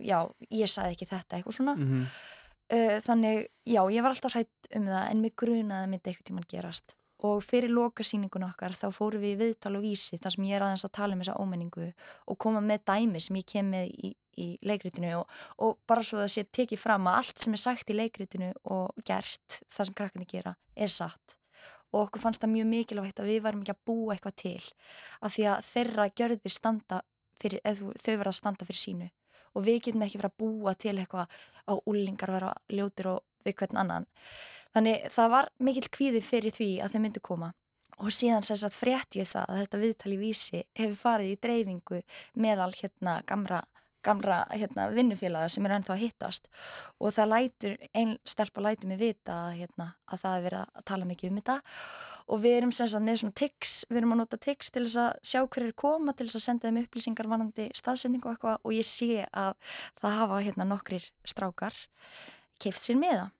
já, ég sagði ekki þetta, eitthvað svona. Mm -hmm. þannig, já, ég var alltaf hrætt um það en mig grunaði að myndi eitthvað tíman gerast og fyrir lokasýningun okkar þá fórum við í viðtal og vísi þar sem ég er aðeins að tala um þessa ómenningu og koma með dæmi sem ég kem með í, í leikritinu og, og bara svo að sé tekið fram að allt sem er sagt í leikritinu og gert það sem krakkandi gera er satt. Og okkur fannst það mjög mikilvægt að við varum ekki að búa eitthvað til af því að þeirra gjörðir standa fyrir, þau verða að standa fyrir sínu. Og við getum ekki verið að búa til eitthvað á úlingar vera ljótir og við hvern annan Þannig það var mikil kvíði fyrir því að þeim myndi koma. Og síðan sér satt frétt ég það að þetta viðtali vísi hefur farið í dreifingu meðal hérna gamra, gamra hérna, vinnufélaga sem er ennþá að hittast. Og það lætur, einn stelpa lætur mig vita hérna, að það er verið að tala mikið um þetta. Og við erum sem sagt með svona tics, við erum að nota tics til þess að sjá hverju er koma til þess að senda þeim upplýsingar vanandi staðsendingu og eitthvað. Og ég sé að það hafa hérna nokkrir strákar keift sér með það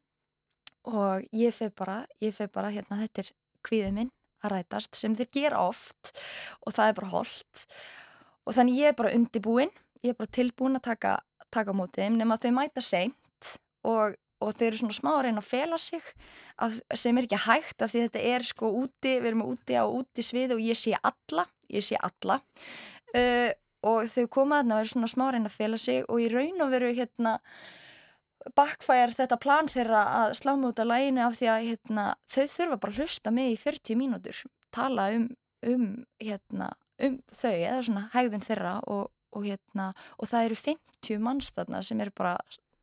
og ég fyrir bara, ég fyrir bara hérna þetta er kvíðið minn að rætast sem þeir gera oft og það er bara holdt og þannig ég er bara undibúinn, ég er bara tilbúin að taka, taka mútið þeim nema þau mæta seint og, og þau eru svona smá að reyna að fela sig að, sem er ekki hægt af því þetta er sko úti, við erum úti á úti svið og ég sé alla, ég sé alla. Uh, og þau koma þarna og eru svona smá að reyna að fela sig og ég raun og veru hérna bakfæjar þetta plan þeirra að slá af læginu af því að hérna, þau þurfa bara að hlusta mig í 40 mínútur tala um, um, hérna, um þau eða svona hægðin þeirra og, og, hérna, og það eru 50 manns þarna sem eru bara,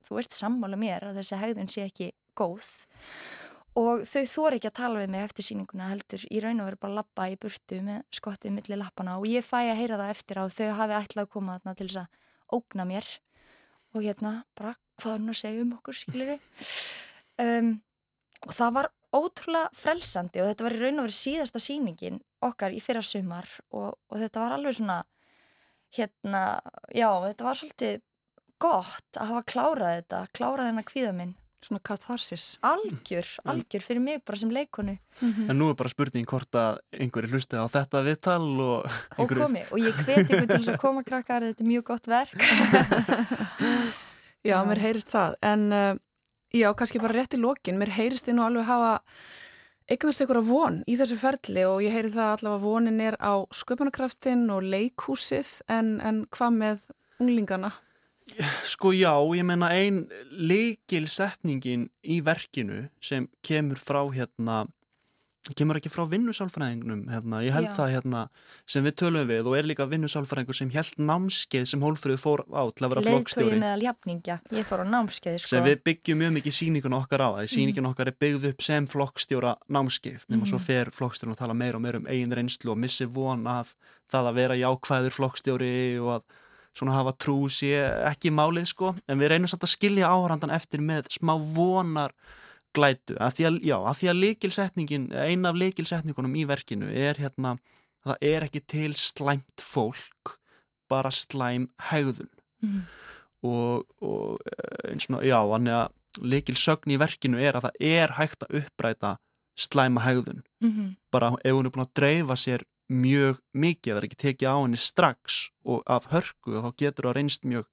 þú veist sammála mér að þessi hægðin sé ekki góð. Og þau þóri ekki að tala við mig eftir síninguna heldur í raun og veru bara lappa í burtu með skottið millir lappana og ég fæ að heyra það eftir að þau hafi ætlað að koma þarna til þess að ógna mér og hérna bara hvað hann að segja um okkur skilur um, og það var ótrúlega frelsandi og þetta var í raun og verið síðasta síningin okkar í fyrra sumar og, og þetta var alveg svona hérna, já, þetta var svolítið gott að hafa klárað þetta, klárað hennar kvíða minn. Svona katharsis. Algjör, algjör fyrir mig bara sem leikonu. En nú er bara spurning hvort að einhverju hlusti á þetta viðtal og Og einhverju... komi, og ég hveti ykkur til þess að koma krakkar, þetta er mjög gott verk. Já, mér heyrist það. En uh, já, kannski bara rétt í lokin. Mér heyrist þið nú alveg hafa eignast einhverja von í þessu ferli og ég heyri það allavega að vonin er á sköpunarkraftin og leikhúsið en, en hvað með unglingana? Sko já, ég menna ein leikil setningin í verkinu sem kemur frá hérna kemur ekki frá vinnusálfræðingnum hérna, ég held Já. það hérna sem við tölum við og er líka vinnusálfræðingur sem held námskeið sem Hólfröðu fór á til að vera flokkstjóri meðal jafningja. Ég fór á námskeið, sko. sem við byggjum mjög mikið síningun okkar á. Það síningun okkar er byggð upp sem flokkstjóra námskeið. Nema svo fer flokkstjóra að tala meira og meira um eigin reynslu og missi von að það að vera jákvæður flokkstjóri og að svona hafa trú sé ekki málið sko. En við reynum samt að skilja áhrandan eftir með smá vonar glætu að því að, já, að því að leikilsetningin eina af leikilsetningunum í verkinu er hérna, það er ekki til slæmt fólk bara slæm hegðun Mhm. og, og eh, eins og já, þannig að leikil sögn í verkinu er að það er hægt að uppræta slæma hegðun Mhm. bara ef hún er búin að dreifa sér mjög mikið, það er ekki tekið á henni strax og af hörku og þá getur það reynst mjög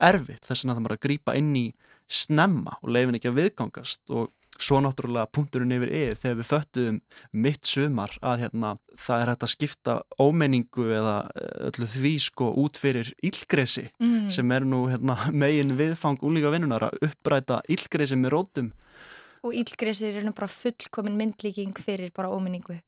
erfitt þess að það að grípa inn í snemma og leifin ekki að viðgangast og svo náttúrulega punkturinn yfir yfir þegar við föttuðum mitt sumar að hérna, það er hægt að skipta ómenningu eða eh, öllu því sko út fyrir illgresi Mm. sem er nú hérna, megin viðfang úlíka vinnunar að uppræta illgresi með rótum Og ílgresir er nú bara fullkomin myndlíking fyrir bara óminningu.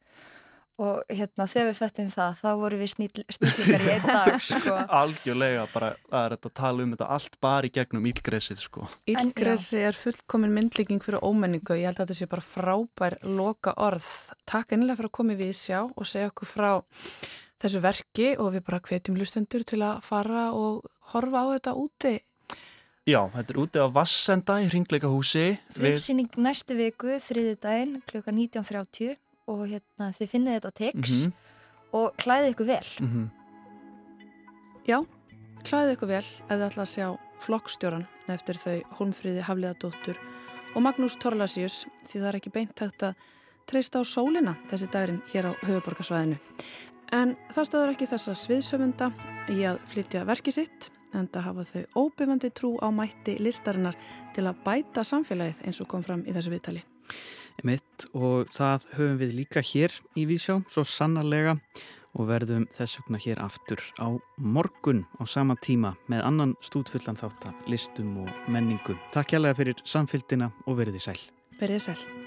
Og hérna, þegar við föttum það, þá voru við snill, snillingar í einn dag, sko. algjörlega bara er þetta að tala um þetta allt bara í gegnum illgresið sko En, Ílgresi er fullkomin myndlíking fyrir ómenningu. Ég held að þetta sé bara frábær loka orð. Takk ennilega fyrir að koma við sjá og segja okkur frá þessu verki og við bara hvetjum lustendur til að fara og horfa á þetta úti. Já, þetta er úti á Vassenda í Ringleika húsi Frumsýning næstu viku, þriði daginn, klukka 19.30 og hérna, þið finnið þetta á Tix Mhm. og klæðið ykkur vel. mm -hmm. Já, klæðið ykkur vel ef þið ætla að sjá flokkstjóran eftir þau Holmfríði Hafliðadóttur og Magnús Torlasíus því það er ekki beint hægt að treysta á sólina þessi dagurinn hér á höfuborgarsvæðinu. En það stöður ekki þessa sviðsöfunda í að flytja verki sitt en það hafa þau óbyrfandi trú á mætti listarinnar til að bæta samfélagið eins og kom fram í þessu viðtali. Mitt og það höfum við líka hér í Vísjá, svo sannarlega og verðum þess vegna hér aftur á morgun á sama tíma með annan stúdfullan þátt af listum og menningu. Takk hjálpa fyrir samfylgdina og verðið sæl. Verðið sæl.